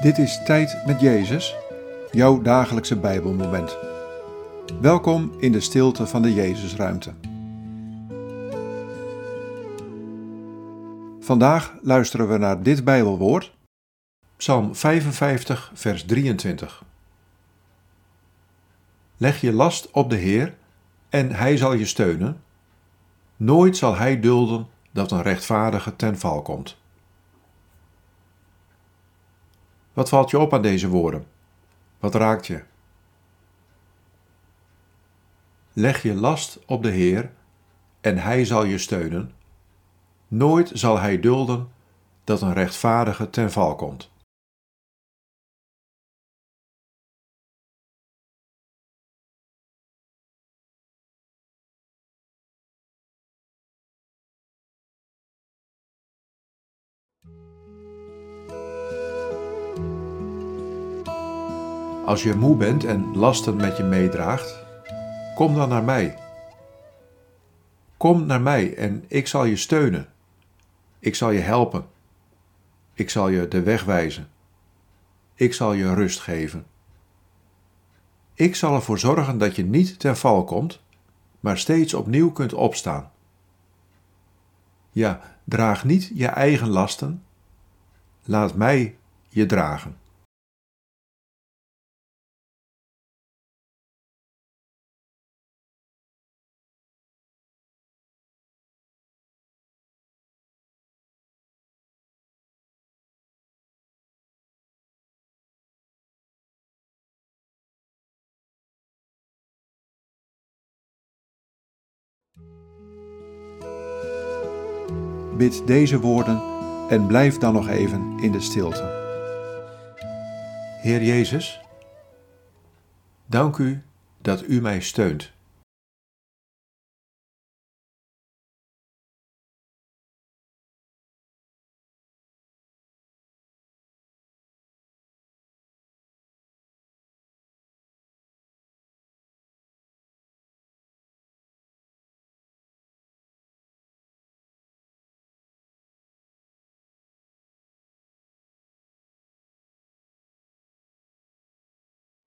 Dit is Tijd met Jezus, jouw dagelijkse Bijbelmoment. Welkom in de stilte van de Jezusruimte. Vandaag luisteren we naar dit Bijbelwoord, Psalm 55, vers 23. Leg je last op de Heer en Hij zal je steunen. Nooit zal Hij dulden dat een rechtvaardige ten val komt. Wat valt je op aan deze woorden? Wat raakt je? Leg je last op de Heer en Hij zal je steunen. Nooit zal Hij dulden dat een rechtvaardige ten val komt. Als je moe bent en lasten met je meedraagt, kom dan naar mij. Kom naar mij en ik zal je steunen. Ik zal je helpen. Ik zal je de weg wijzen. Ik zal je rust geven. Ik zal ervoor zorgen dat je niet ten val komt, maar steeds opnieuw kunt opstaan. Ja, draag niet je eigen lasten. Laat mij je dragen. Bid deze woorden en blijf dan nog even in de stilte. Heer Jezus, dank u dat u mij steunt.